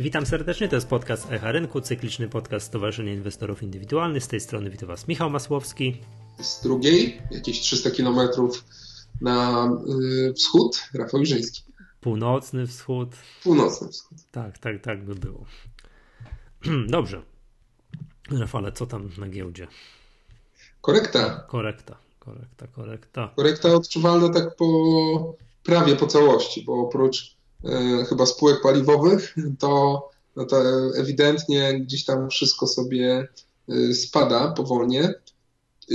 Witam serdecznie, to jest podcast Echa Rynku, cykliczny podcast Stowarzyszenia Inwestorów Indywidualnych. Z tej strony witam Was Michał Masłowski. Z drugiej, jakieś 300 kilometrów na y, wschód, Rafał Iżyński. Północny wschód. Północny wschód. Tak, tak, tak by było. Dobrze. Rafale, co tam na giełdzie? Korekta. Korekta, korekta, korekta. Korekta odczuwalna tak po prawie po całości, bo oprócz chyba spółek paliwowych, to, no to ewidentnie gdzieś tam wszystko sobie e, spada powolnie. E,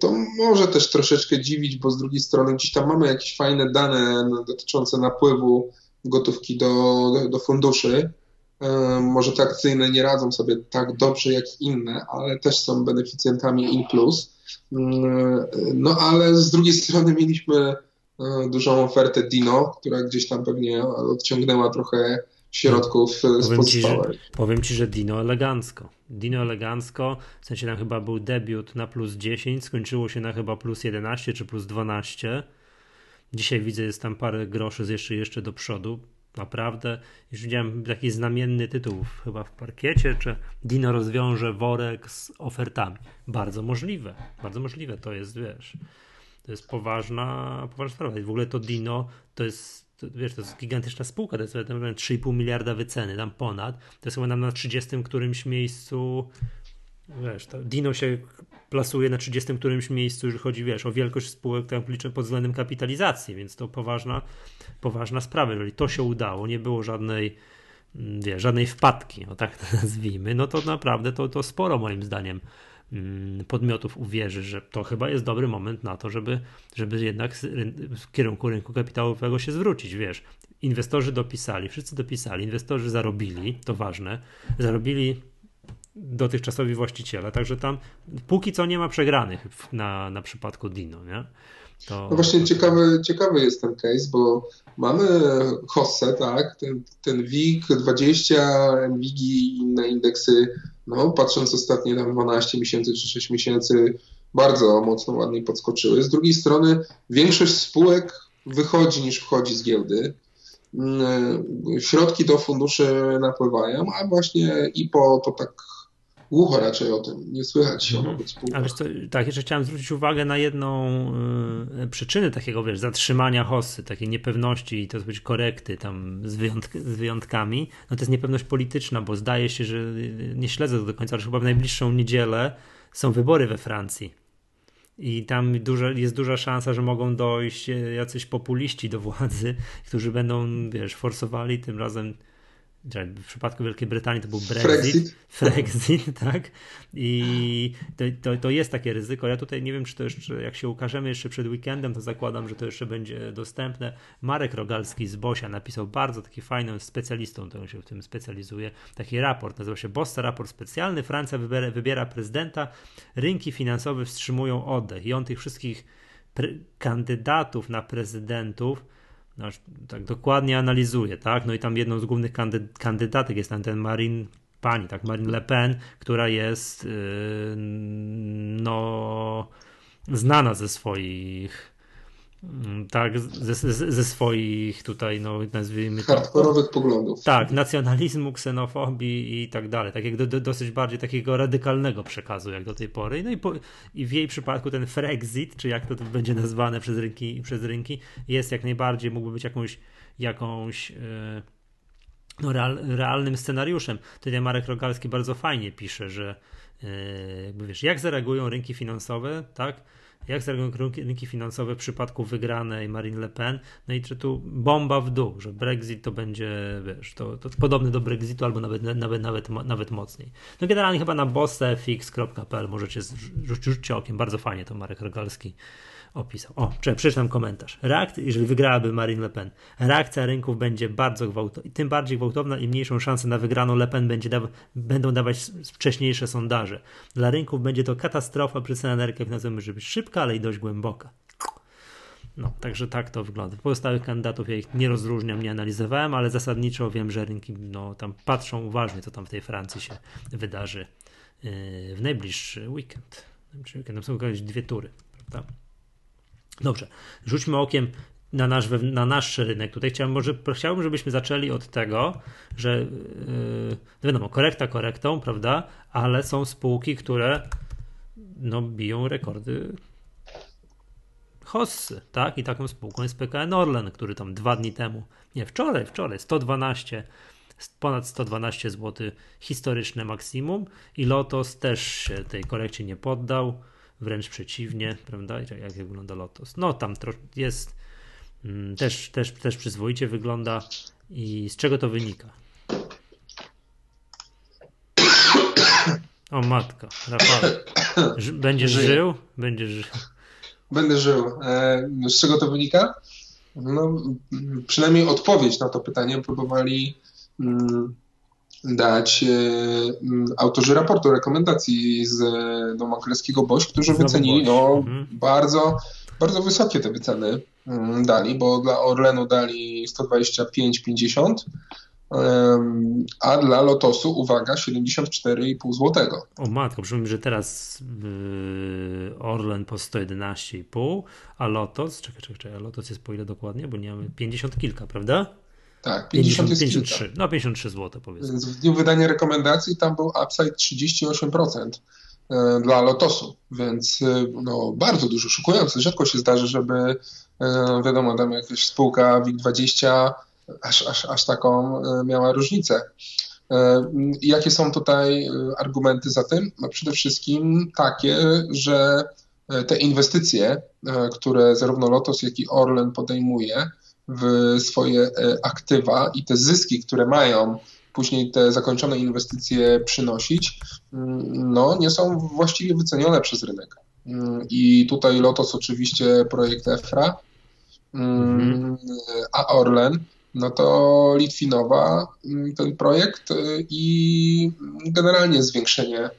to może też troszeczkę dziwić, bo z drugiej strony gdzieś tam mamy jakieś fajne dane dotyczące napływu gotówki do, do, funduszy. E, może te akcyjne nie radzą sobie tak dobrze jak inne, ale też są beneficjentami in plus. Mm, no ale z drugiej strony mieliśmy e, dużą ofertę Dino, która gdzieś tam pewnie odciągnęła trochę środków z powiem ci, że, powiem ci, że Dino elegancko. Dino elegancko, w sensie tam chyba był debiut na plus 10, skończyło się na chyba plus 11 czy plus 12. Dzisiaj widzę, jest tam parę groszy jeszcze, jeszcze do przodu. Naprawdę, już widziałem taki znamienny tytuł chyba w parkiecie, czy Dino rozwiąże worek z ofertami. Bardzo możliwe, bardzo możliwe to jest, wiesz, to jest poważna, poważna sprawa. I w ogóle to Dino to jest, to, wiesz, to jest gigantyczna spółka, to jest 3,5 miliarda wyceny, tam ponad. To jest chyba nam na 30 którymś miejscu Wiesz, to Dino się plasuje na 30 którymś miejscu, jeżeli chodzi, wiesz, o wielkość spółek, tam liczę pod względem kapitalizacji, więc to poważna, poważna sprawa. Jeżeli to się udało, nie było żadnej, mm, wiesz, żadnej wpadki, o tak to nazwijmy, no to naprawdę to, to sporo moim zdaniem podmiotów uwierzy, że to chyba jest dobry moment na to, żeby, żeby jednak w kierunku rynku kapitałowego się zwrócić, wiesz. Inwestorzy dopisali, wszyscy dopisali, inwestorzy zarobili, to ważne, zarobili dotychczasowi właściciele. Także tam póki co nie ma przegranych na, na przypadku Dino, nie? To, no właśnie ciekawy, ciekawy jest ten case, bo mamy Hosse, tak, ten, ten WIG 20, NVIG i inne indeksy, no patrząc ostatnie tam 12 miesięcy czy 6 miesięcy, bardzo mocno ładnie podskoczyły. Z drugiej strony większość spółek wychodzi niż wchodzi z giełdy. Mm, środki do funduszy napływają, a właśnie IPO to tak głucho raczej o tym, nie słychać się mhm. o spółkach. Co, tak, jeszcze chciałem zwrócić uwagę na jedną y, przyczynę takiego, wiesz, zatrzymania hossy, takiej niepewności i to być korekty tam z, wyjątk z, wyjątkami, no to jest niepewność polityczna, bo zdaje się, że y, nie śledzę to do końca, ale chyba w najbliższą niedzielę są wybory we Francji. I tam duża, jest duża szansa, że mogą dojść y, jacyś populiści do władzy, którzy będą, wiesz, forsowali tym razem w przypadku Wielkiej Brytanii to był Brexit, Frexit, tak? I to, to, to, jest takie ryzyko. Ja tutaj nie wiem, czy to jeszcze, jak się ukażemy jeszcze przed weekendem, to zakładam, że to jeszcze będzie dostępne. Marek Rogalski z Bosia napisał bardzo taki fajny, specjalistą, to się w tym specjalizuje, taki raport, nazywa się Bossa Raport Specjalny. Francja wybiera, wybiera prezydenta, rynki finansowe wstrzymują oddech i on tych wszystkich kandydatów na prezydentów no, tak dokładnie analizuje, tak? No i tam jedną z głównych kandy kandydatek jest tam ten Marine pani, tak, Marine Le Pen, która jest yy, no znana ze swoich tak, ze, ze, ze, swoich tutaj, no nazwijmy to. Hardkorowych poglądów. Tak, nacjonalizmu, ksenofobii i tak dalej. Takiego do, dosyć bardziej takiego radykalnego przekazu jak do tej pory. No i, po, i w jej przypadku ten Frexit, czy jak to będzie nazwane przez rynki, przez rynki jest jak najbardziej, mógłby być jakąś, jakąś yy, no, real, realnym scenariuszem. Tutaj Marek Rogalski bardzo fajnie pisze, że yy, jakby wiesz, jak zareagują rynki finansowe, tak? Jak zareagują rynki finansowe w przypadku wygranej Marine Le Pen, no i czy tu bomba w dół, że Brexit to będzie, wiesz, to, to podobny do Brexitu albo nawet, nawet, nawet, nawet mocniej. No generalnie chyba na bossfx.pl możecie rzucić okiem, bardzo fajnie to Marek Rogalski opisał. O, przeczytam komentarz. Reakcja, jeżeli wygrałaby Marine Le Pen, reakcja rynków będzie bardzo gwałtowna, tym bardziej gwałtowna, im mniejszą szansę na wygraną Le Pen będzie da będą dawać wcześniejsze sondaże. Dla rynków będzie to katastrofa, przy energii finansowej może być szybka, ale i dość głęboka. No, także tak to wygląda. Pozostałych kandydatów ja ich nie rozróżniam, nie analizowałem, ale zasadniczo wiem, że rynki no, tam patrzą uważnie, co tam w tej Francji się wydarzy yy, w najbliższy weekend. Najbliższy weekend. Tam są jakieś dwie tury, prawda? Dobrze, rzućmy okiem na nasz, na nasz rynek. Tutaj chciałbym, może, chciałbym, żebyśmy zaczęli od tego, że yy, wiadomo, korekta korektą, prawda, ale są spółki, które no, biją rekordy Hossy, tak? I taką spółką jest PKN Orlen, który tam dwa dni temu, nie, wczoraj, wczoraj, 112, ponad 112 zł historyczne maksimum i Lotos też się tej korekcie nie poddał, wręcz przeciwnie, prawda? Jak wygląda Lotos? No tam jest mm, też, też, też przyzwoicie wygląda i z czego to wynika? O matka, Rafał, będziesz żył? Będziesz żył. Będę żył. E, z czego to wynika? No, przynajmniej odpowiedź na to pytanie próbowali mm, dać e, mm, autorzy raportu rekomendacji z domu królewskiego BOŚ, którzy wycenili no, mhm. bardzo, bardzo wysokie te wyceny mm, dali, bo dla Orlenu dali 125,50 a dla Lotosu, uwaga, 74,5 zł. O matko, przypomnę, że teraz Orlen po 111,5, a Lotos, czekaj, czekaj, czekaj, a Lotos jest po ile dokładnie, bo nie mamy 50 kilka, prawda? Tak, 50 50, 53, no 53 zł powiedzmy. Więc w dniu wydania rekomendacji tam był upside 38% e, dla Lotosu, więc e, no, bardzo dużo, szukujący. Rzadko się zdarzy, żeby e, wiadomo, tam jakaś spółka WIG20 aż, aż, aż taką miała różnicę. Jakie są tutaj argumenty za tym? No przede wszystkim takie, że te inwestycje, które zarówno Lotos, jak i Orlen podejmuje w swoje aktywa i te zyski, które mają później te zakończone inwestycje przynosić, no nie są właściwie wycenione przez rynek. I tutaj Lotos oczywiście projekt EFRA, mhm. a Orlen no to Litwinowa mm, ten projekt y, i generalnie zwiększenie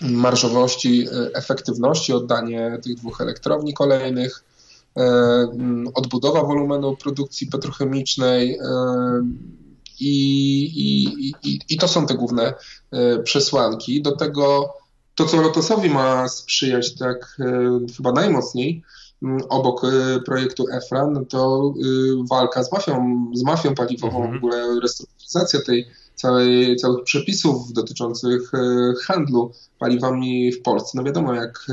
marżowości, y, efektywności, oddanie tych dwóch elektrowni kolejnych, odbudowa wolumenu produkcji petrochemicznej i, i, i, i to są te główne przesłanki. Do tego to, co Lotosowi ma sprzyjać tak chyba najmocniej, obok projektu EFRA, no to walka z mafią, z mafią paliwową, mhm. w ogóle restrukturyzacja tej całej, całych przepisów dotyczących handlu paliwami w Polsce. No wiadomo, jak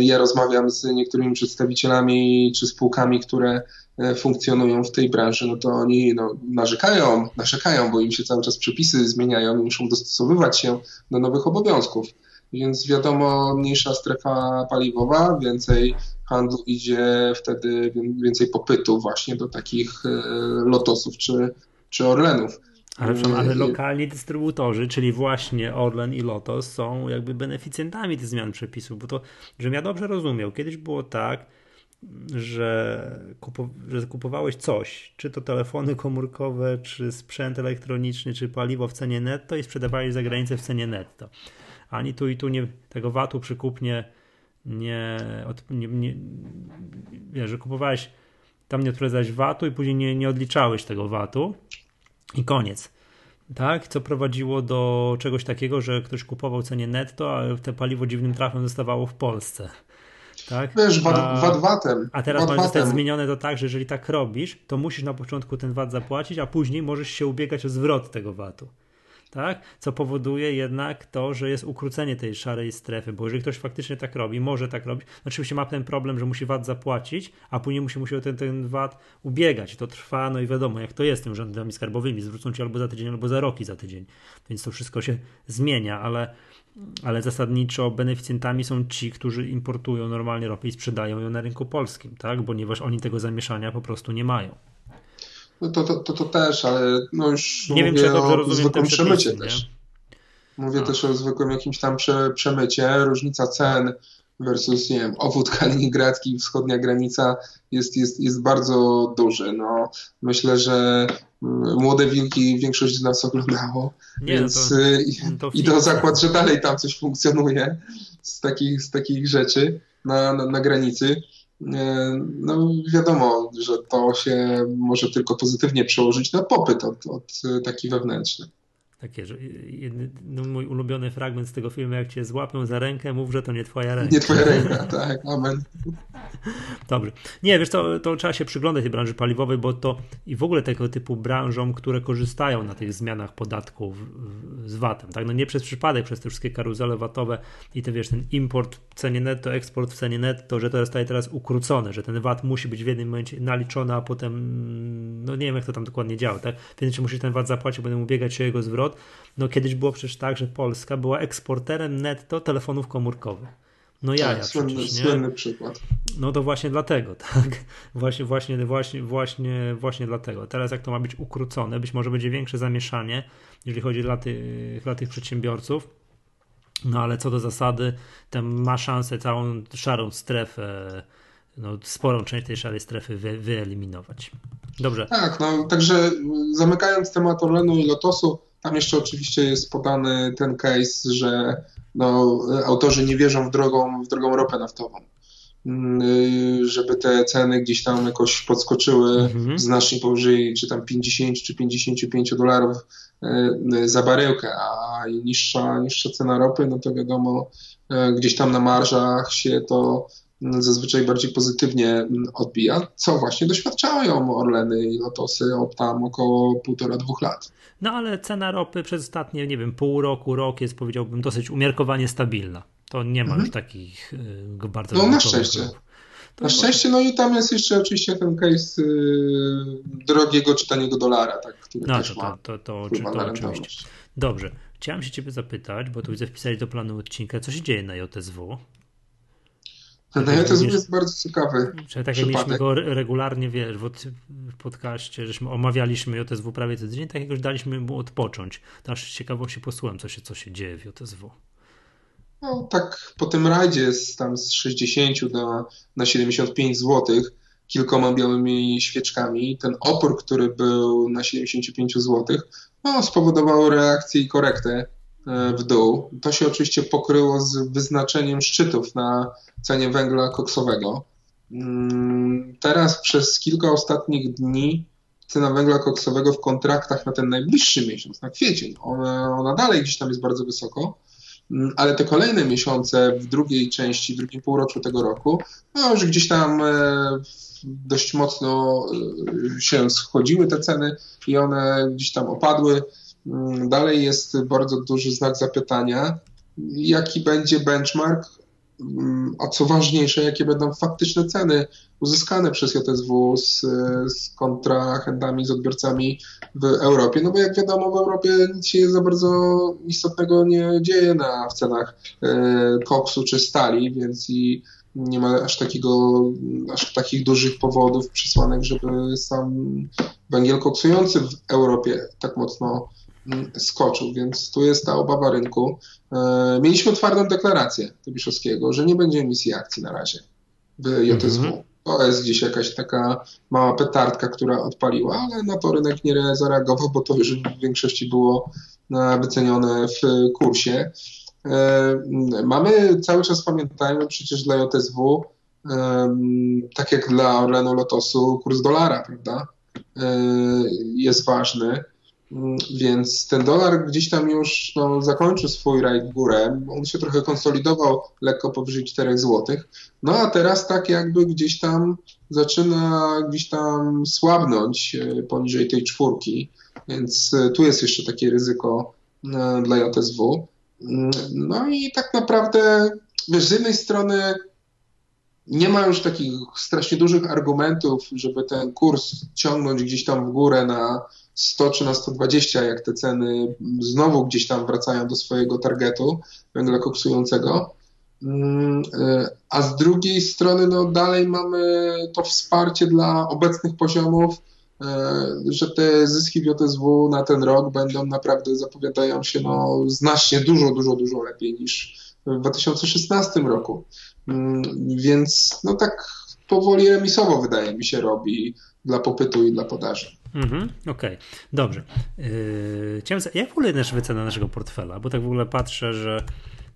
ja rozmawiam z niektórymi przedstawicielami czy spółkami, które funkcjonują w tej branży, no to oni no, narzekają, narzekają, bo im się cały czas przepisy zmieniają muszą dostosowywać się do nowych obowiązków. Więc wiadomo, mniejsza strefa paliwowa, więcej handlu idzie wtedy, więcej popytu właśnie do takich e, lotosów czy, czy Orlenów. Ale, ale lokalni dystrybutorzy, czyli właśnie Orlen i Lotos są jakby beneficjentami tych zmian przepisów, bo to, żebym ja dobrze rozumiał, kiedyś było tak, że, kupo, że kupowałeś coś, czy to telefony komórkowe, czy sprzęt elektroniczny, czy paliwo w cenie netto i sprzedawałeś za granicę w cenie netto. Ani tu i tu nie, tego VAT-u przy kupnie nie, nie, nie wiesz, że kupowałeś tam nie odprowadzałeś VAT-u i później nie, nie odliczałeś tego VAT-u i koniec. Tak, co prowadziło do czegoś takiego, że ktoś kupował cenie netto, a te paliwo dziwnym trafem zostawało w Polsce. Tak? Wiesz, VAT VAT-em. A teraz ma zostać zmienione to tak, że jeżeli tak robisz, to musisz na początku ten VAT zapłacić, a później możesz się ubiegać o zwrot tego VAT-u tak? Co powoduje jednak to, że jest ukrócenie tej szarej strefy, bo jeżeli ktoś faktycznie tak robi, może tak robić, oczywiście ma ten problem, że musi VAT zapłacić, a później musi, musi o ten, ten VAT ubiegać. To trwa, no i wiadomo, jak to jest z tym urzędami skarbowymi, zwrócą ci albo za tydzień, albo za rok i za tydzień, więc to wszystko się zmienia, ale ale zasadniczo beneficjentami są ci, którzy importują normalnie ropę i sprzedają ją na rynku polskim, tak? ponieważ oni tego zamieszania po prostu nie mają. No to, to, to, to też, ale no już nie wiem, czy ja dobrze rozumiem zwykłym przemycie też. Mówię A. też o zwykłym jakimś tam prze, przemycie. Różnica cen versus, nie wiem, obwód kaliningradzki, wschodnia granica jest, jest, jest bardzo duży. No, myślę, że mm, młode wilki większość z nas oglądało, nie, no więc no to, to i to zakład, że dalej tam coś funkcjonuje z takich, z takich rzeczy na, na, na granicy. E, no wiadomo, że to się może tylko pozytywnie przełożyć na popyt od, od taki wewnętrzny. Takie, że jedny, no mój ulubiony fragment z tego filmu, jak cię złapią za rękę, mów, że to nie twoja ręka. Nie twoja ręka, tak, amen. Dobrze. Nie, wiesz, to, to trzeba się przyglądać tej branży paliwowej, bo to i w ogóle tego typu branżom, które korzystają na tych zmianach podatków z VAT-em, tak? No nie przez przypadek, przez te wszystkie karuzele VAT-owe i te, wiesz, ten import w cenie netto, eksport w cenie netto, że to zostaje teraz ukrócone, że ten VAT musi być w jednym momencie naliczony, a potem, no nie wiem, jak to tam dokładnie działa, tak? Więc czy musisz ten VAT zapłacić, będę ubiegać się o jego zwrot, no kiedyś było przecież tak, że Polska była eksporterem netto telefonów komórkowych. No ja, tak, słynny, przecież, nie? słynny przykład. No to właśnie dlatego, tak? Właśnie, właśnie, właśnie, właśnie, właśnie dlatego. Teraz jak to ma być ukrócone, być może będzie większe zamieszanie, jeżeli chodzi dla tych, dla tych przedsiębiorców. No ale co do zasady, tam ma szansę całą szarą strefę, no, sporą część tej szarej strefy wy, wyeliminować. Dobrze. Tak, no także zamykając temat Orlenu i Lotosu, tam jeszcze oczywiście jest podany ten case, że no, autorzy nie wierzą w drogą, w drogą ropę naftową. Mm, żeby te ceny gdzieś tam jakoś podskoczyły mhm. znacznie powyżej czy tam 50 czy 55 dolarów e, za baryłkę, a niższa, niższa cena ropy, no to wiadomo, gdzieś tam na marżach się to zazwyczaj bardziej pozytywnie odbija, co właśnie doświadczają Orleny i Lotosy od tam około półtora, dwóch lat. No ale cena ropy przez ostatnie, nie wiem, pół roku, rok jest powiedziałbym dosyć umiarkowanie stabilna. To nie ma mhm. już takich y, bardzo... No na szczęście. Na szczęście, no i tam jest jeszcze oczywiście ten case y, drogiego czy taniego dolara, tak, który no, też to, ma to, to, to, to oczywiście. Dobrze. Chciałem się ciebie zapytać, bo tu widzę wpisali do planu odcinka, co się dzieje na JSW? No ja to jest bardzo ciekawy. Czyli tak jak mieliśmy go regularnie, wiesz, w podcaście, żeśmy omawialiśmy JSW prawie co tydzień, tak jak już daliśmy mu odpocząć. Nasz ciekawości posłucham, co się, co się dzieje w JSW. No tak po tym rajdzie z, tam z 60 na, na 75 zł kilkoma białymi świeczkami, ten opór, który był na 75 zł, no, spowodował reakcję i korektę w dół. To się oczywiście pokryło z wyznaczeniem szczytów na cenie węgla koksowego. Mm, teraz przez kilka ostatnich dni cena węgla koksowego w kontraktach na ten najbliższy miesiąc, na kwiecień, ona, ona dalej gdzieś tam jest bardzo wysoko, mm, ale te kolejne miesiące w drugiej części, w drugim półroczu tego roku, no już gdzieś tam e, dość mocno e, się schodziły te ceny i one gdzieś tam opadły. Mm, dalej jest bardzo duży znak zapytania, jaki będzie benchmark, mm, a co ważniejsze, jakie będą faktyczne ceny uzyskane przez JSW z, z kontrahentami, z odbiorcami w Europie. No bo jak wiadomo, w Europie nic się za bardzo istotnego nie dzieje na, w cenach e, koksu czy stali, więc i nie ma aż takiego, aż takich dużych powodów, przesłanek, żeby sam węgiel koksujący w Europie tak mocno skoczył, więc tu jest ta obawa rynku. E, mieliśmy twardą deklarację Tobiszowskiego, że nie będzie emisji akcji na razie w JSW. Mhm. To jest gdzieś jakaś taka mała petardka, która odpaliła, ale na to rynek nie zareagował, bo to już w większości było e, wycenione w kursie. E, mamy cały czas, pamiętajmy, przecież dla JSW, tak jak dla Orlenu Lotosu, kurs dolara, prawda, jest ważny. Więc ten dolar gdzieś tam już no, zakończył swój rajd górę. On się trochę konsolidował lekko powyżej 4 zł. No a teraz tak jakby gdzieś tam zaczyna gdzieś tam słabnąć e, poniżej tej czwórki. Więc e, tu jest jeszcze takie ryzyko e, dla JSW. Mm, no i tak naprawdę, wiesz, z jednej strony nie ma już takich strasznie dużych argumentów, żeby ten kurs ciągnąć gdzieś tam w górę na 100 czy na 120, jak te ceny znowu gdzieś tam wracają do swojego targetu węgla koksującego. Mm, e, a z drugiej strony, no dalej mamy to wsparcie dla obecnych poziomów, e, że te zyski w JSW na ten rok będą naprawdę, zapowiadają się no, znacznie dużo, dużo, dużo lepiej niż w 2016 roku. Mm, więc no tak powoli remisowo wydaje mi się robi dla popytu i dla podaży. Mhm, Okej, okay. dobrze. Yy, chciałem, jak w ogóle jest wycena naszego portfela? Bo tak w ogóle patrzę, że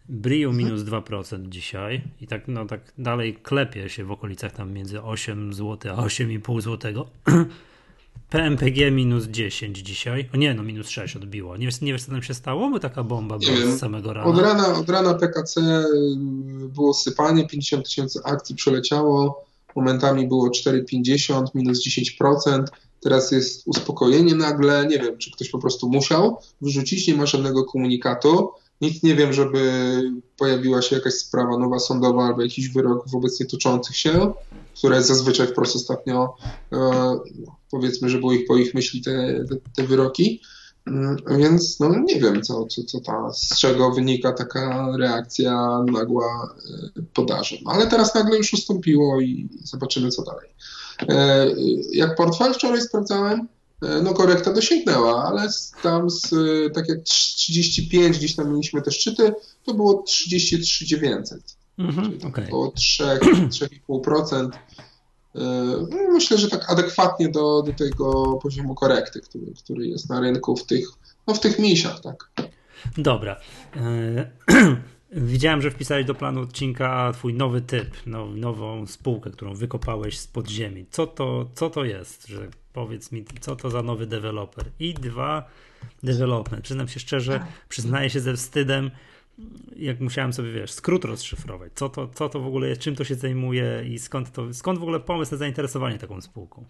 Brio mhm. minus 2% dzisiaj i tak, no, tak dalej klepie się w okolicach tam między 8 zł a 8,5 zł. PMPG minus 10 dzisiaj. O nie, no minus 6 odbiło. Nie nie wiesz co tam się stało? Bo taka bomba była z samego rana. Od rana, od rana PKC y, było sypanie, 50 tysięcy akcji przeleciało, momentami było 4,50, minus 10%. Teraz jest uspokojenie nagle. Nie wiem, czy ktoś po prostu musiał wrzucić, nie ma żadnego komunikatu. Nic nie wiem, żeby pojawiła się jakaś sprawa nowa sądowa albo jakiś wyrok wobec nietoczących się, które zazwyczaj wprost ostatnio e, powiedzmy, że było ich po ich myśli te, te, te wyroki. Mm, więc no, nie wiem, co, co, co ta, z czego wynika taka reakcja nagła e, podaży. Ale teraz nagle już ustąpiło i zobaczymy, co dalej. E, jak portfel wczoraj sprawdzałem, e, no korekta dosięgnęła, ale tam z, tak jak 35 gdzieś tam mieliśmy te szczyty, to było 33 900. Mhm, okay. Około 3,5%. E, myślę, że tak adekwatnie do, do tego poziomu korekty, który, który jest na rynku w tych, no w tych misiach, tak. Dobra. Widziałem, że wpisałeś do planu odcinka twój nowy typ, now, nową spółkę, którą wykopałeś z podziemi. Co to, co to jest? Że powiedz mi, co to za nowy deweloper? I dwa development. Przyznam się szczerze, przyznaję się ze wstydem, jak musiałem sobie, wiesz, skrót rozszyfrować. Co to, co to w ogóle jest, czym to się zajmuje i skąd, to, skąd w ogóle pomysł na zainteresowanie taką spółką?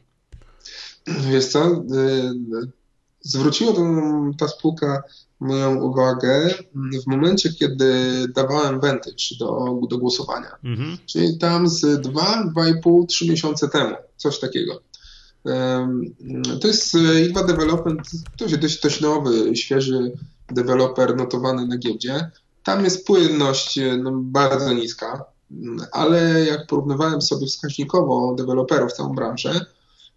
Wiesz co, y, zwróciła ta spółka moją uwagę w momencie, kiedy dawałem Vantage do, do głosowania. Mhm. Czyli tam z 2, 2,5, 3 miesiące temu, coś takiego. To jest IDWA Development, to jest dość, dość nowy, świeży deweloper notowany na giełdzie. Tam jest płynność no, bardzo niska, ale jak porównywałem sobie wskaźnikowo deweloperów, całą branżę,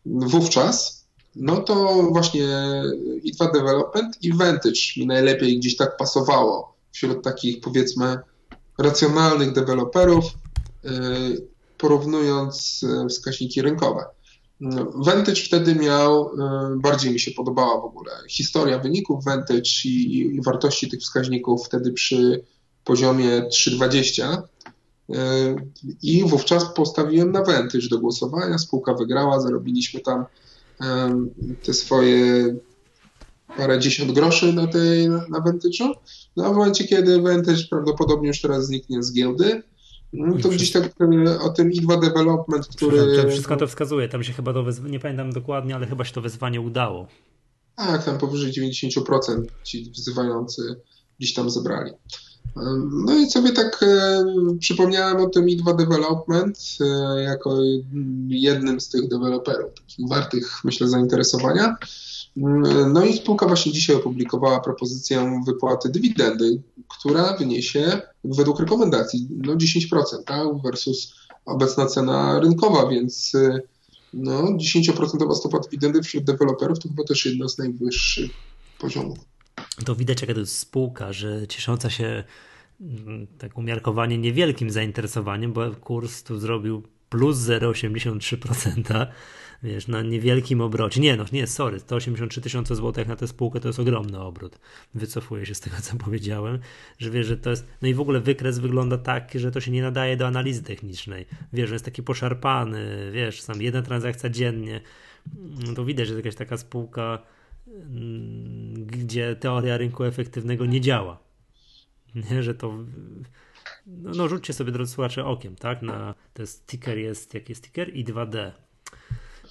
wówczas no to właśnie i2 Development i Vantage mi najlepiej gdzieś tak pasowało wśród takich powiedzmy racjonalnych deweloperów, y, porównując y, wskaźniki rynkowe. Vantage wtedy miał, y, bardziej mi się podobała w ogóle historia wyników Vantage i, i wartości tych wskaźników wtedy przy poziomie 3,20 i wówczas postawiłem na Vantage do głosowania, spółka wygrała, zarobiliśmy tam te swoje parę dziesiąt groszy na tej na Vantage'u. No a w momencie, kiedy Vantage prawdopodobnie już teraz zniknie z giełdy, no to gdzieś tak o tym i2 Development, który... To wszystko to wskazuje, tam się chyba to wezwanie, nie pamiętam dokładnie, ale chyba się to wezwanie udało. Tak, tam powyżej 90% ci wzywający gdzieś tam zebrali. No i sobie tak e, przypomniałem o tym i2 Development e, jako jednym z tych deweloperów, takich wartych, myślę, zainteresowania. Mm, no i spółka właśnie dzisiaj opublikowała propozycję wypłaty dywidendy, która wyniesie według rekomendacji no 10% tak, versus obecna cena rynkowa, więc e, no 10% stopa dywidendy wśród deweloperów to chyba też jedno z najwyższych poziomów to widać, jaka to jest spółka, że ciesząca się mm, tak umiarkowanie niewielkim zainteresowaniem, bo kurs tu zrobił plus 0,83%, wiesz, na niewielkim obrocie. Nie, no nie, sorry, 183 tysiące złotych na tę spółkę to jest ogromny obrót. Wycofuję się z tego, co powiedziałem, że wiesz, że to jest, no i w ogóle wykres wygląda tak, że to się nie nadaje do analizy technicznej. Wiesz, że jest taki poszarpany, wiesz, sam jedna transakcja dziennie, no to widać, że jest jakaś taka spółka, gdzie teoria rynku efektywnego nie działa. Nie, że to. No, no rzućcie sobie, drodzy słuchacze, okiem, tak? Na, to jest sticker, jest jaki jest sticker? I 2D.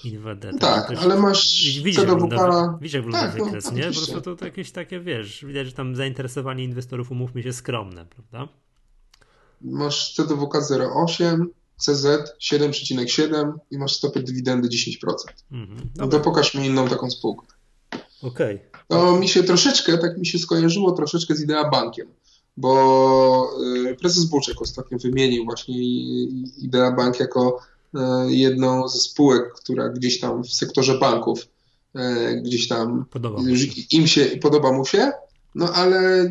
I 2D. Tak, też, ale masz widzisz, jak wygląda, widzisz, jak wygląda tak, no, wykres, no, nie? Po prostu to, to jakieś takie, wiesz, widać, że tam zainteresowanie inwestorów, umówmy się, skromne, prawda? Masz CDWK 0,8, CZ 7,7 i masz stopę dywidendy 10%. Mhm, no to pokaż mi inną taką spółkę. Okej. Okay. No mi się troszeczkę, tak mi się skojarzyło troszeczkę z Idea Bankiem, bo y, prezes Buczek ostatnio wymienił właśnie Idea Bank jako y, jedną ze spółek, która gdzieś tam w sektorze banków y, gdzieś tam podoba im się podoba mu się, no ale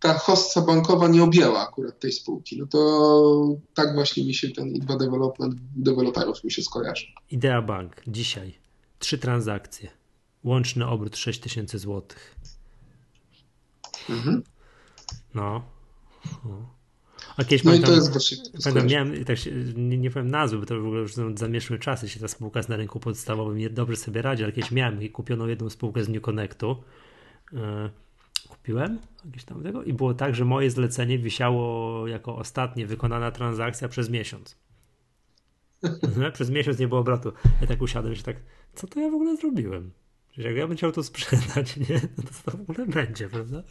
ta hostca bankowa nie objęła akurat tej spółki. No to tak właśnie mi się ten I2 Development deweloperów mi się skojarzy. Idea Bank dzisiaj. Trzy transakcje. Łączny obrót 6000 zł. Mhm. No. A kiedyś no pamiętam, i to jest właśnie... Pamiętam, miałem, tak się, nie, nie powiem nazwy, bo to w ogóle już są zamieszłe czasy, się ta spółka na rynku podstawowym nie dobrze sobie radzi, ale kiedyś miałem i kupiono jedną spółkę z New Connectu. E, kupiłem jakieś tam tego i było tak, że moje zlecenie wisiało jako ostatnie wykonana transakcja przez miesiąc. przez miesiąc nie było obrotu. Ja tak usiadłem się tak, co to ja w ogóle zrobiłem? Przecież jak ja bym chciał to sprzedać, nie? No to to w ogóle będzie, prawda?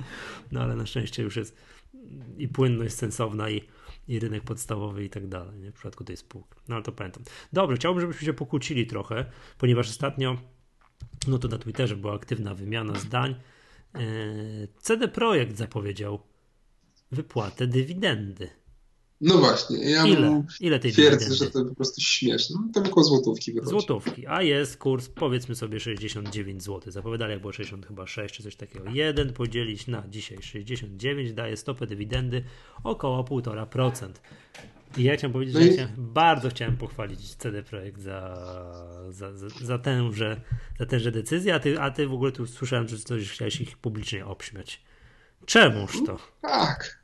No ale na szczęście już jest i płynność sensowna i, i rynek podstawowy i tak dalej, nie? w przypadku tej spółki. No ale to pamiętam. Dobrze, chciałbym, żebyśmy się pokłócili trochę, ponieważ ostatnio, no to na Twitterze była aktywna wymiana zdań. E, CD Projekt zapowiedział wypłatę dywidendy. No właśnie, ja ile, ile tej twierdzę, dywidendy? że to po prostu śmieszne. No, tam około złotówki wychodzi. Złotówki, a jest kurs powiedzmy sobie 69 zł. Zapowiadali jak było 60 chyba 6 czy coś takiego. Jeden podzielić na dzisiaj 69 daje stopę dywidendy około 1,5%. I ja chciałem powiedzieć, no że i... ja bardzo chciałem pochwalić CD Projekt za, za, za, za, tęże, za tęże decyzję, a ty, a ty w ogóle tu słyszałem, że coś chciałeś ich publicznie obśmiać. Czemuż to? Tak.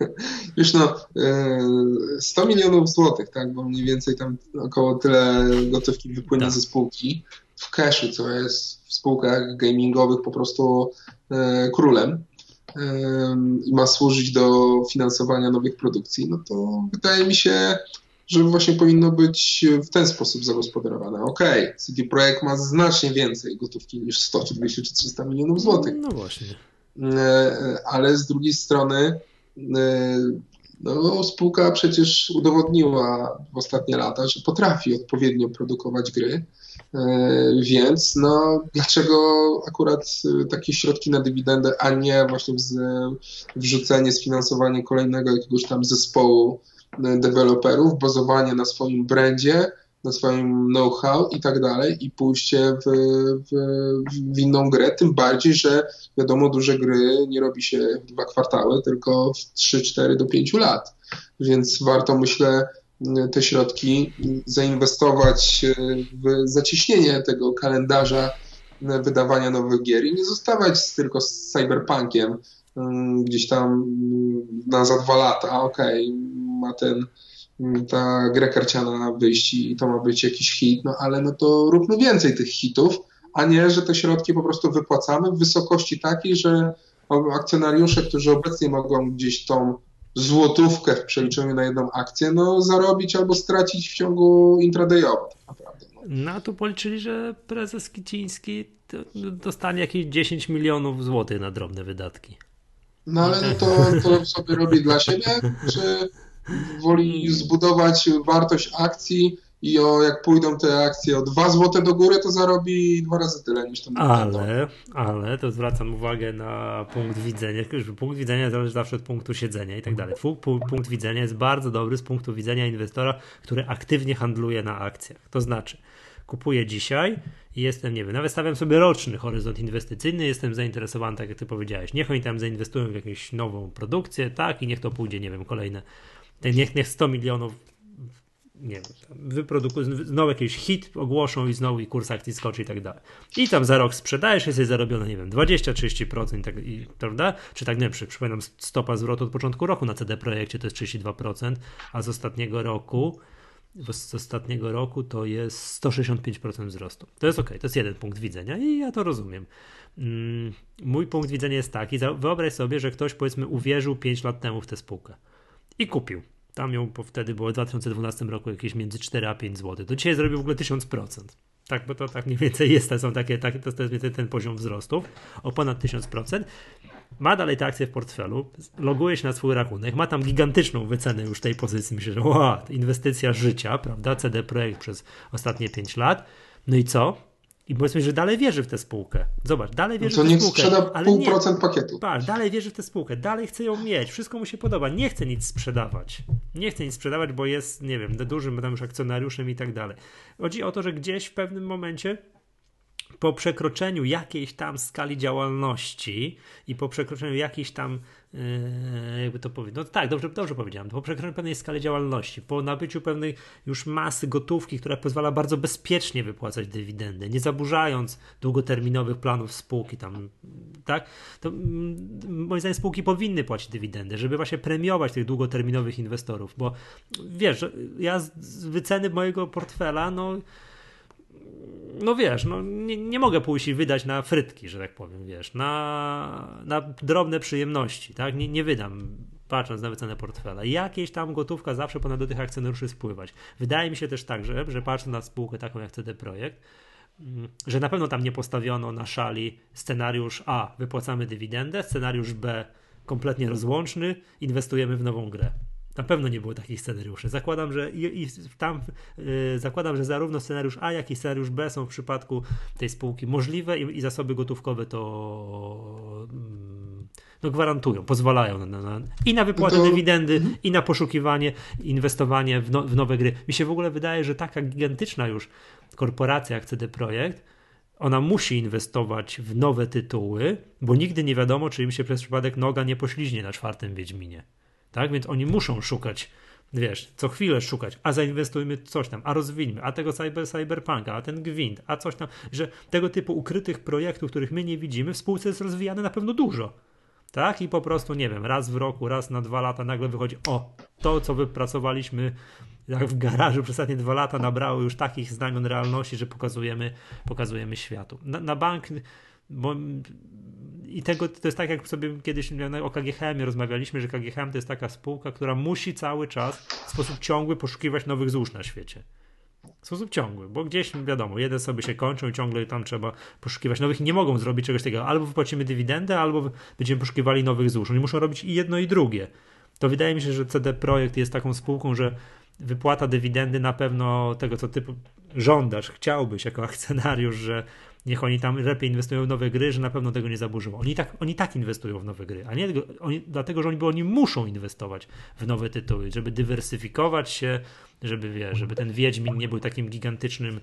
Już no, 100 e, milionów złotych, tak, bo mniej więcej tam około tyle gotówki wypłynie tak. ze spółki w cashu, co jest w spółkach gamingowych po prostu e, królem i ma służyć do finansowania nowych produkcji, no to wydaje mi się, że właśnie powinno być w ten sposób zagospodarowane. Okej, okay, CD Projekt ma znacznie więcej gotówki niż 100, czy 200, czy 300 milionów złotych. No właśnie. E, ale z drugiej strony e, no, spółka przecież udowodniła w ostatnie lata, że potrafi odpowiednio produkować gry, e, więc no, dlaczego akurat takie środki na dywidendę, a nie właśnie wrzucenie, sfinansowanie kolejnego jakiegoś tam zespołu deweloperów, bazowanie na swoim brandzie, na swoim know-how i tak dalej i pójście w, w, w, inną grę, tym bardziej, że wiadomo, duże gry nie robi się w dwa kwartały, tylko w 3-4 do 5 lat. Więc warto, myślę, te środki zainwestować w zacieśnienie tego kalendarza wydawania nowych gier i nie zostawać tylko z cyberpunkiem mm, gdzieś tam na za dwa lata. Okej, okay, ma ten ta gra karciana wyjść i to ma być jakiś hit, no ale no to róbmy więcej tych hitów, a nie, że te środki po prostu wypłacamy w wysokości takiej, że akcjonariusze, którzy obecnie mogą gdzieś tą złotówkę w przeliczeniu na jedną akcję, no zarobić albo stracić w ciągu intradayowym tak naprawdę. No. no tu policzyli, że prezes Kiciński dostanie jakieś 10 milionów złotych na drobne wydatki. No ale no to, to sobie robi dla siebie, czy woli zbudować wartość akcji i o, jak pójdą te akcje o 2 zł do góry, to zarobi dwa razy tyle niż to Ale, ale to zwracam uwagę na punkt widzenia. Punkt widzenia zależy zawsze od punktu siedzenia i tak dalej. Punkt widzenia jest bardzo dobry z punktu widzenia inwestora, który aktywnie handluje na akcjach. To znaczy, kupuję dzisiaj i jestem, nie wiem, nawet stawiam sobie roczny horyzont inwestycyjny, jestem zainteresowany, tak jak ty powiedziałeś. Niech oni tam zainwestują w jakąś nową produkcję, tak, i niech to pójdzie, nie wiem, kolejne niech, niech 100 milionów nie wiem, wyprodukują, znowu jakiś hit ogłoszą i znowu i kurs akcji skoczy i tak dalej. I tam za rok sprzedajesz, jesteś zarobione, nie wiem, 20-30% i tak, i, prawda? Czy tak, nie wiem, przypominam, stopa zwrotu od początku roku na CD Projekcie to jest 32%, a z ostatniego roku z ostatniego roku to jest 165% wzrostu. To jest ok, to jest jeden punkt widzenia i ja to rozumiem. Mm, mój punkt widzenia jest taki, wyobraź sobie, że ktoś powiedzmy uwierzył 5 lat temu w tę spółkę i kupił. Tam ją bo wtedy było w 2012 roku jakieś między 4 a 5 zł. Do dzisiaj zrobił w ogóle 1000%. Tak, bo to tak mniej więcej jest, to są takie, tak, to jest więcej ten poziom wzrostów o ponad 1000%. Ma dalej te akcje w portfelu, loguje się na swój rachunek, ma tam gigantyczną wycenę już tej pozycji. Myślę, że wow, inwestycja życia, prawda? CD Projekt przez ostatnie 5 lat. No i co? I powiedzmy, że dalej wierzy w tę spółkę. Zobacz, dalej wierzy no w tę spółkę. sprzeda ale pół nie, procent pakietu. Patrz, dalej wierzy w tę spółkę, dalej chce ją mieć, wszystko mu się podoba, nie chce nic sprzedawać. Nie chce nic sprzedawać, bo jest, nie wiem, dużym tam już akcjonariuszem i tak dalej. Chodzi o to, że gdzieś w pewnym momencie po przekroczeniu jakiejś tam skali działalności i po przekroczeniu jakiejś tam, yy, jakby to powiedzieć, no tak, dobrze, dobrze powiedziałem, po przekroczeniu pewnej skali działalności, po nabyciu pewnej już masy gotówki, która pozwala bardzo bezpiecznie wypłacać dywidendy, nie zaburzając długoterminowych planów spółki tam, tak, to mm, moim zdaniem spółki powinny płacić dywidendy, żeby właśnie premiować tych długoterminowych inwestorów, bo wiesz, ja z wyceny mojego portfela, no no wiesz, no nie, nie, mogę pójść i wydać na frytki, że tak powiem, wiesz, na, na drobne przyjemności, tak? Nie, nie wydam, patrząc na wycenę portfela. Jakieś tam gotówka zawsze ponad do tych akcjonariuszy spływać. Wydaje mi się też tak, że, że patrząc na spółkę taką jak CD Projekt, mm, że na pewno tam nie postawiono na szali scenariusz A, wypłacamy dywidendę, scenariusz B, kompletnie rozłączny, inwestujemy w nową grę. Na pewno nie było takich scenariuszy. Zakładam, że i, i tam yy, zakładam, że zarówno scenariusz A, jak i scenariusz B są w przypadku tej spółki możliwe i, i zasoby gotówkowe to yy, no gwarantują, pozwalają na, na, na, i na wypłatę no to... dywidendy, mhm. i na poszukiwanie, inwestowanie w, no, w nowe gry. Mi się w ogóle wydaje, że taka gigantyczna już korporacja jak CD Projekt, ona musi inwestować w nowe tytuły, bo nigdy nie wiadomo, czy im się przez przypadek noga nie pośliźnie na czwartym Wiedźminie. Tak? Więc oni muszą szukać, wiesz, co chwilę szukać, a zainwestujmy coś tam, a rozwijmy, a tego cyber, cyberpunka, a ten gwint, a coś tam, że tego typu ukrytych projektów, których my nie widzimy, w spółce jest rozwijane na pewno dużo. Tak? I po prostu, nie wiem, raz w roku, raz na dwa lata nagle wychodzi, o, to co wypracowaliśmy jak w garażu przez ostatnie dwa lata nabrało już takich znamion realności, że pokazujemy, pokazujemy światu. Na, na bank, bo i tego to jest tak, jak sobie kiedyś o KGHM rozmawialiśmy, że KGHM to jest taka spółka, która musi cały czas w sposób ciągły poszukiwać nowych złóż na świecie. W sposób ciągły, bo gdzieś wiadomo, jeden sobie się kończą i ciągle tam trzeba poszukiwać nowych i nie mogą zrobić czegoś takiego. Albo wypłacimy dywidendę, albo będziemy poszukiwali nowych złóż. Oni muszą robić i jedno i drugie. To wydaje mi się, że CD Projekt jest taką spółką, że wypłata dywidendy na pewno tego, co ty żądasz, chciałbyś jako akcjonariusz, że niech oni tam lepiej inwestują w nowe gry, że na pewno tego nie zaburzą. Oni tak, oni tak inwestują w nowe gry, a nie oni, dlatego, że oni, bo oni muszą inwestować w nowe tytuły, żeby dywersyfikować się, żeby, wie, żeby ten Wiedźmin nie był takim gigantycznym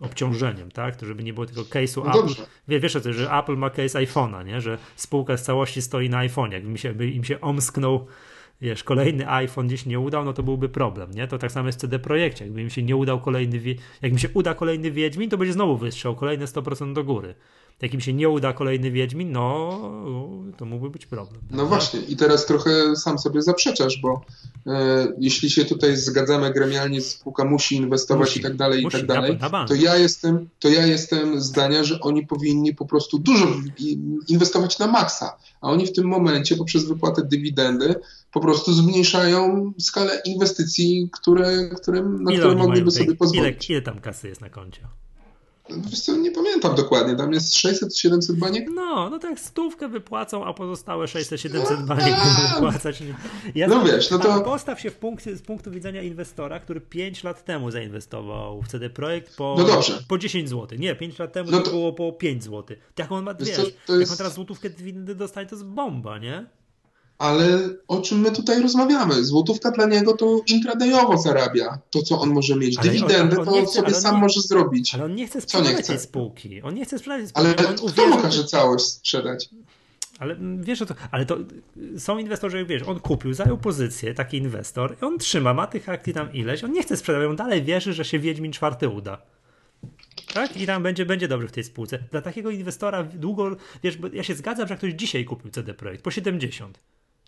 obciążeniem, tak? To żeby nie było tego case'u no Apple. Wie, wiesz o tym, że Apple ma case iPhone'a, nie? Że spółka z całości stoi na iPhone'ie. Jakby się, by im się omsknął wiesz, kolejny iPhone gdzieś nie udał, no to byłby problem, nie? To tak samo jest w CD Projekcie. Jakby się nie udał kolejny, jak mi się uda kolejny Wiedźmin, to będzie znowu wystrzał, kolejne 100% do góry. Jak im się nie uda kolejny Wiedźmin, no to mógłby być problem. No tak? właśnie i teraz trochę sam sobie zaprzeczasz, bo e, jeśli się tutaj zgadzamy gremialnie, spółka musi inwestować musi, i tak dalej, musi, i tak dalej, na, na to ja jestem, to ja jestem zdania, że oni powinni po prostu dużo inwestować na maksa, a oni w tym momencie poprzez wypłatę dywidendy po prostu zmniejszają skalę inwestycji, które, którym, na ile które mogliby sobie pozwolić. Ile, ile tam kasy jest na koncie? Wiesz co, nie pamiętam dokładnie, tam jest 600-700 baniek? No, no tak stówkę wypłacą, a pozostałe 600-700 baniek będą wypłacać. Ja no wiesz, no to... Postaw się w punkcie, z punktu widzenia inwestora, który 5 lat temu zainwestował w CD Projekt po, no dobrze. po 10 zł. Nie, 5 lat temu no to... było po 5 zł. Jak on ma, wiesz, to, to jest... jak on teraz złotówkę dostanie, to jest bomba, nie? Ale o czym my tutaj rozmawiamy? Złotówka dla niego to intradayowo zarabia to, co on może mieć. Dywidendę to on sobie sam nie, może zrobić. Ale on nie chce sprzedać tej spółki. On nie chce sprzedać spółki. Ale on kto uwierzy... mu każe całość sprzedać? Ale wiesz, to, ale to są inwestorzy, wiesz, on kupił, zajął pozycję, taki inwestor, i on trzyma, ma tych akcji tam ileś, on nie chce sprzedać, on dalej wierzy, że się Wiedźmin czwarty uda. Tak? I tam będzie, będzie dobrze w tej spółce. Dla takiego inwestora długo, wiesz, bo ja się zgadzam, że ktoś dzisiaj kupił CD Projekt po 70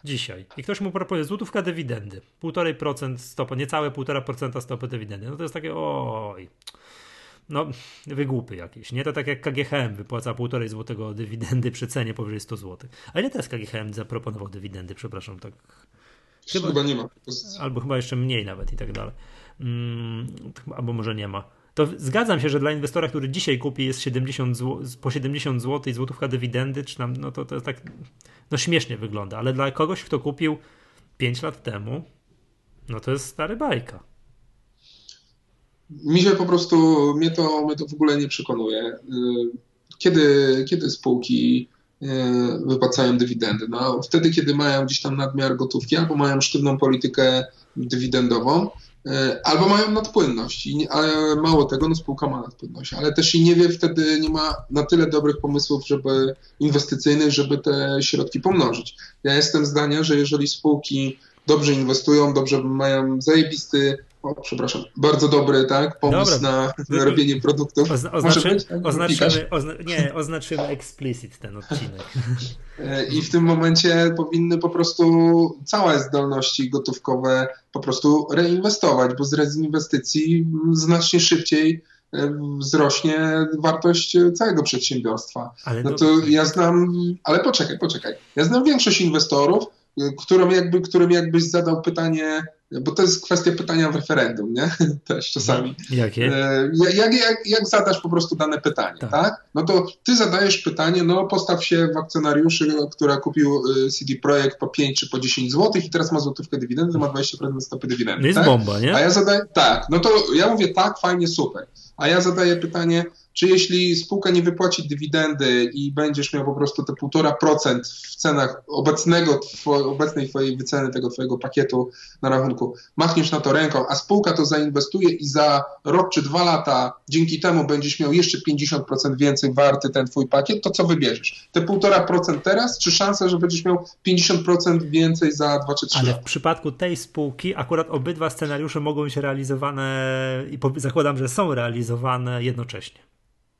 dzisiaj i ktoś mu proponuje złotówka dywidendy, 1,5% stopy, niecałe 1,5% stopy dywidendy, no to jest takie oj, no wygłupy jakieś, nie? To tak jak KGHM wypłaca 1,5 złotego dywidendy przy cenie powyżej 100 zł. Ale nie teraz KGHM zaproponował dywidendy, przepraszam, tak. Chyba, chyba nie ma. Albo chyba jeszcze mniej nawet i tak dalej. Mm, albo może nie ma to zgadzam się, że dla inwestora, który dzisiaj kupi jest 70 zł, po 70 zł i złotówka dywidendy, czy tam, no to, to tak no śmiesznie wygląda, ale dla kogoś, kto kupił 5 lat temu, no to jest stary bajka. Mi się po prostu, mnie to, mnie to w ogóle nie przekonuje. Y, kiedy, kiedy spółki y, wypłacają dywidendy? No, wtedy, kiedy mają gdzieś tam nadmiar gotówki albo mają sztywną politykę dywidendową, albo mają nadpłynność, ale mało tego, no spółka ma nadpłynność, ale też i nie wie wtedy, nie ma na tyle dobrych pomysłów, żeby inwestycyjnych, żeby te środki pomnożyć. Ja jestem zdania, że jeżeli spółki dobrze inwestują, dobrze mają zajebisty o, przepraszam, bardzo dobry tak, pomysł Dobra. na, robienie produktów. Ozna oznaczy, być, tak? oznaczymy, ozna nie, oznaczymy explicit ten odcinek. E, I w tym momencie powinny po prostu całe zdolności gotówkowe po prostu reinwestować, bo z rezinwestycji znacznie szybciej e, wzrośnie wartość całego przedsiębiorstwa. Ale no to ja znam, ale poczekaj, poczekaj. Ja znam większość inwestorów, którym, jakby, którym jakbyś zadał pytanie, bo to jest kwestia pytania w referendum, nie? Też czasami. Jakie? E, jak, jak, jak zadasz po prostu dane pytanie, tak. tak? No to ty zadajesz pytanie, no postaw się w akcjonariuszy, która kupił y, CD Projekt po 5 czy po 10 zł i teraz ma złotówkę dywidendy, ma 20% stopy dywidendy. No jest tak? bomba, nie? A ja zadaję, tak, no to ja mówię tak, fajnie, super. A ja zadaję pytanie, czy jeśli spółka nie wypłaci dywidendy i będziesz miał po prostu te 1,5% w cenach obecnego, obecnej twojej wyceny tego twojego pakietu na rachunku, machniesz na to ręką, a spółka to zainwestuje i za rok czy dwa lata dzięki temu będziesz miał jeszcze 50% więcej warty ten twój pakiet, to co wybierzesz? Te 1,5% teraz, czy szansa, że będziesz miał 50% więcej za 2 czy 3 Ale lata? w przypadku tej spółki akurat obydwa scenariusze mogą być realizowane i zakładam, że są realizowane jednocześnie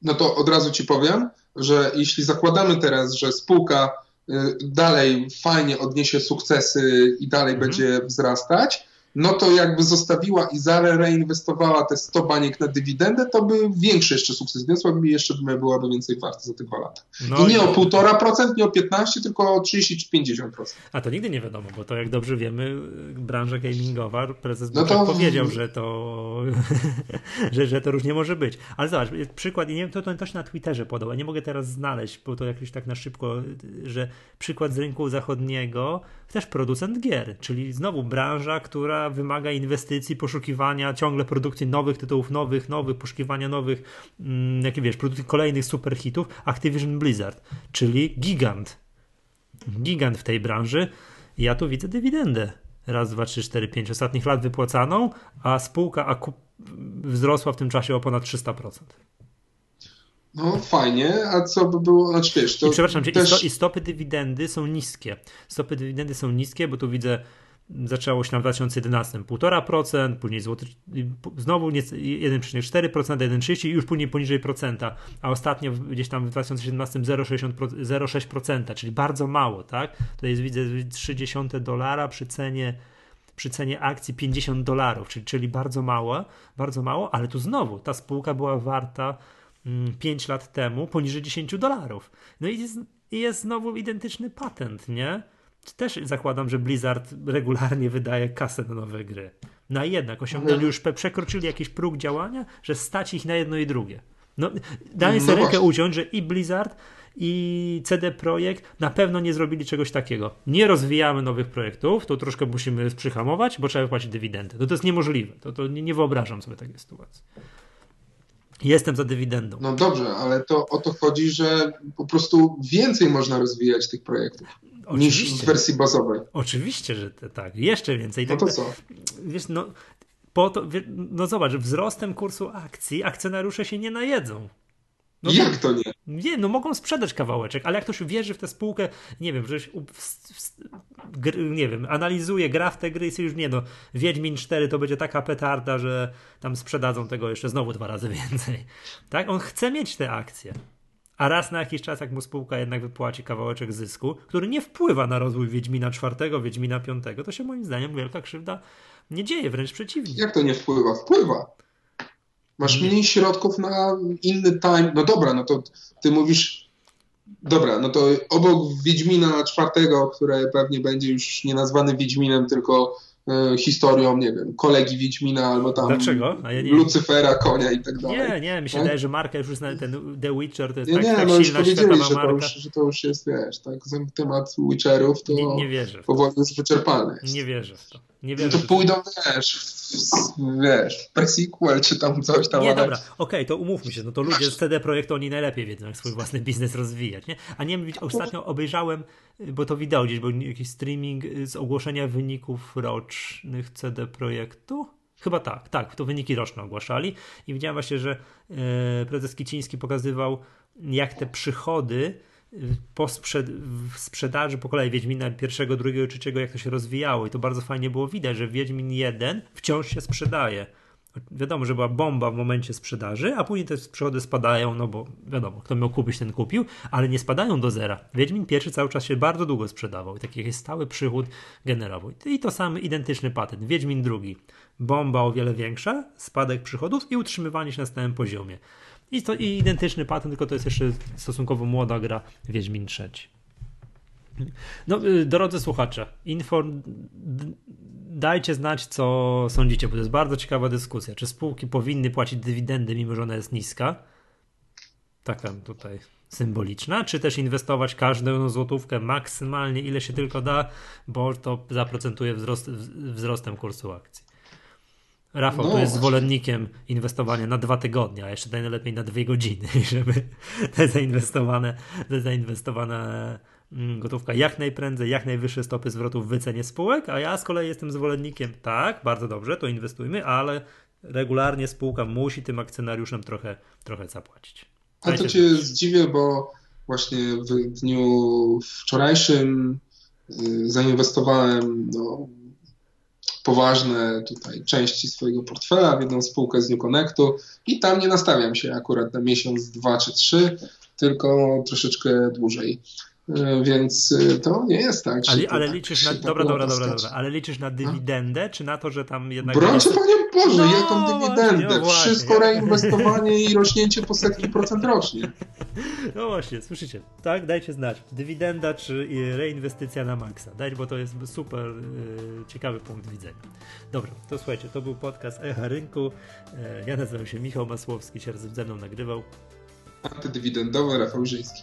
no to od razu ci powiem, że jeśli zakładamy teraz, że spółka y, dalej fajnie odniesie sukcesy i dalej mhm. będzie wzrastać, no to jakby zostawiła i reinwestowała te 100 baniek na dywidendę, to by większy jeszcze sukces wniosła i jeszcze by byłaby więcej warta za te dwa lata. No I nie i... o 1,5%, nie o 15%, tylko o 30 czy 50%. A to nigdy nie wiadomo, bo to jak dobrze wiemy, branża gamingowa, prezes no to... powiedział, że to, że, że to różnie może być. Ale zobacz, przykład, i nie wiem, to, to też na Twitterze podał, a nie mogę teraz znaleźć, bo to jakoś tak na szybko, że przykład z rynku zachodniego, też producent gier, czyli znowu branża, która wymaga inwestycji, poszukiwania ciągle produkcji nowych tytułów, nowych, nowych, poszukiwania nowych, mm, jakie wiesz, produkcji kolejnych superhitów, Activision Blizzard, czyli gigant. Gigant w tej branży. Ja tu widzę dywidendę. Raz, dwa, trzy, cztery, pięć ostatnich lat wypłacaną, a spółka akup wzrosła w tym czasie o ponad 300%. No fajnie, a co by było, znaczy wiesz, to I przepraszam cię, też... i, stopy dywidendy są niskie. Stopy dywidendy są niskie, bo tu widzę zaczęło się na 2011 1,5%, później złoty, znowu 1,4%, 1,30% i już później poniżej procenta, a ostatnio gdzieś tam w 2017 0,6%, czyli bardzo mało, tak? To jest widzę 30 dolara przy cenie przy cenie akcji 50 dolarów, czyli, czyli bardzo mało, bardzo mało, ale tu znowu ta spółka była warta 5 mm, lat temu poniżej 10 dolarów. No i jest, jest znowu identyczny patent, nie? Też zakładam, że Blizzard regularnie wydaje kasę na nowe gry. No jednak osiągnęli mhm. już, przekroczyli jakiś próg działania, że stać ich na jedno i drugie. No, daję sobie no rękę uciąć, że i Blizzard, i CD Projekt na pewno nie zrobili czegoś takiego. Nie rozwijamy nowych projektów, to troszkę musimy przyhamować, bo trzeba wypłacić dywidendy. To, to jest niemożliwe. To, to nie, nie wyobrażam sobie takiej sytuacji. Jestem za dywidendą. No dobrze, ale to o to chodzi, że po prostu więcej można rozwijać tych projektów. Oczywiście. niż w wersji bazowej. Oczywiście, że tak. Jeszcze więcej. No to co? Wiesz, no, po to, no zobacz, wzrostem kursu akcji akcjonariusze się nie najedzą. No jak to nie? Nie, no mogą sprzedać kawałeczek, ale jak ktoś wierzy w tę spółkę, nie wiem, że nie wiem, analizuje, gra w te gry i już nie no, Wiedźmin 4 to będzie taka petarda, że tam sprzedadzą tego jeszcze znowu dwa razy więcej. Tak? On chce mieć te akcje. A raz na jakiś czas, jak mu spółka jednak wypłaci kawałeczek zysku, który nie wpływa na rozwój Wiedźmina czwartego, Wiedźmina piątego, to się moim zdaniem wielka krzywda nie dzieje, wręcz przeciwnie. Jak to nie wpływa? Wpływa. Masz mniej środków na inny time. No dobra, no to ty mówisz, dobra, no to obok Wiedźmina czwartego, które pewnie będzie już nie nazwany Wiedźminem, tylko historią, nie wiem, kolegi Wiedźmina albo tam Dlaczego? Ja. Lucyfera, konia i tak dalej. Nie, nie, mi się wydaje, że marka już na ten The Witcher to jest nie, tak, nie, tak no silna, już powiedzieli, że marka. To już, że to już jest, wiesz, tak, temat Witcherów to nie, nie wierzę powoli jest wyczerpany. Nie wierzę w to. Nie no to pójdą, wiesz, wiesz, pre-sequel czy tam coś tam. Nie, ale... dobra, okej, okay, to umówmy się, no to ludzie z CD Projektu, oni najlepiej wiedzą, jak swój własny biznes rozwijać, nie? A nie wiem, ostatnio obejrzałem, bo to wideo gdzieś, był jakiś streaming z ogłoszenia wyników rocznych CD Projektu. Chyba tak, tak, to wyniki roczne ogłaszali i widziałem właśnie, że e, prezes Kiciński pokazywał, jak te przychody po sprzed w sprzedaży po kolei Wiedźmina pierwszego, drugiego, trzeciego, jak to się rozwijało i to bardzo fajnie było widać, że Wiedźmin 1 wciąż się sprzedaje. Wiadomo, że była bomba w momencie sprzedaży, a później te przychody spadają, no bo wiadomo, kto miał kupić, ten kupił, ale nie spadają do zera. Wiedźmin pierwszy cały czas się bardzo długo sprzedawał i taki stały przychód generował. I to sam identyczny patent. Wiedźmin drugi, bomba o wiele większa, spadek przychodów i utrzymywanie się na stałym poziomie. I to i identyczny patent, tylko to jest jeszcze stosunkowo młoda gra Wiedźmin trzeci. No, y, drodzy słuchacze, inform... dajcie znać, co sądzicie, bo to jest bardzo ciekawa dyskusja. Czy spółki powinny płacić dywidendy, mimo że ona jest niska? Taka tutaj symboliczna, czy też inwestować każdą złotówkę maksymalnie, ile się tylko da, bo to zaprocentuje wzrost, wzrostem kursu akcji. Rafał no. tu jest zwolennikiem inwestowania na dwa tygodnie, a jeszcze najlepiej na dwie godziny, żeby te zainwestowane, te zainwestowane mm, gotówka jak najprędzej, jak najwyższe stopy zwrotu w wycenie spółek, a ja z kolei jestem zwolennikiem, tak, bardzo dobrze, to inwestujmy, ale regularnie spółka musi tym akcjonariuszem trochę, trochę zapłacić. A to cię zdziwię, bo właśnie w dniu wczorajszym y, zainwestowałem no, poważne tutaj części swojego portfela w jedną spółkę z New Connectu i tam nie nastawiam się akurat na miesiąc, dwa czy trzy, tylko troszeczkę dłużej. E, więc e, to nie jest tak. Ale, ale tak, liczysz na. Dobra, dobra, dobra, dobra. Ale liczysz na dywidendę, czy na to, że tam jednak. Brońcie jest... Panie Boże, no, jaką dywidendę? No Wszystko reinwestowanie i rośnięcie po setki procent rocznie. No właśnie, słyszycie, tak? Dajcie znać. Dywidenda czy reinwestycja na maksa. Dać, bo to jest super ciekawy punkt widzenia. Dobra, to słuchajcie, to był podcast Echa Rynku. Ja nazywam się Michał Masłowski, się razem ze mną nagrywał. Antydywidendowy Rafał Żyński.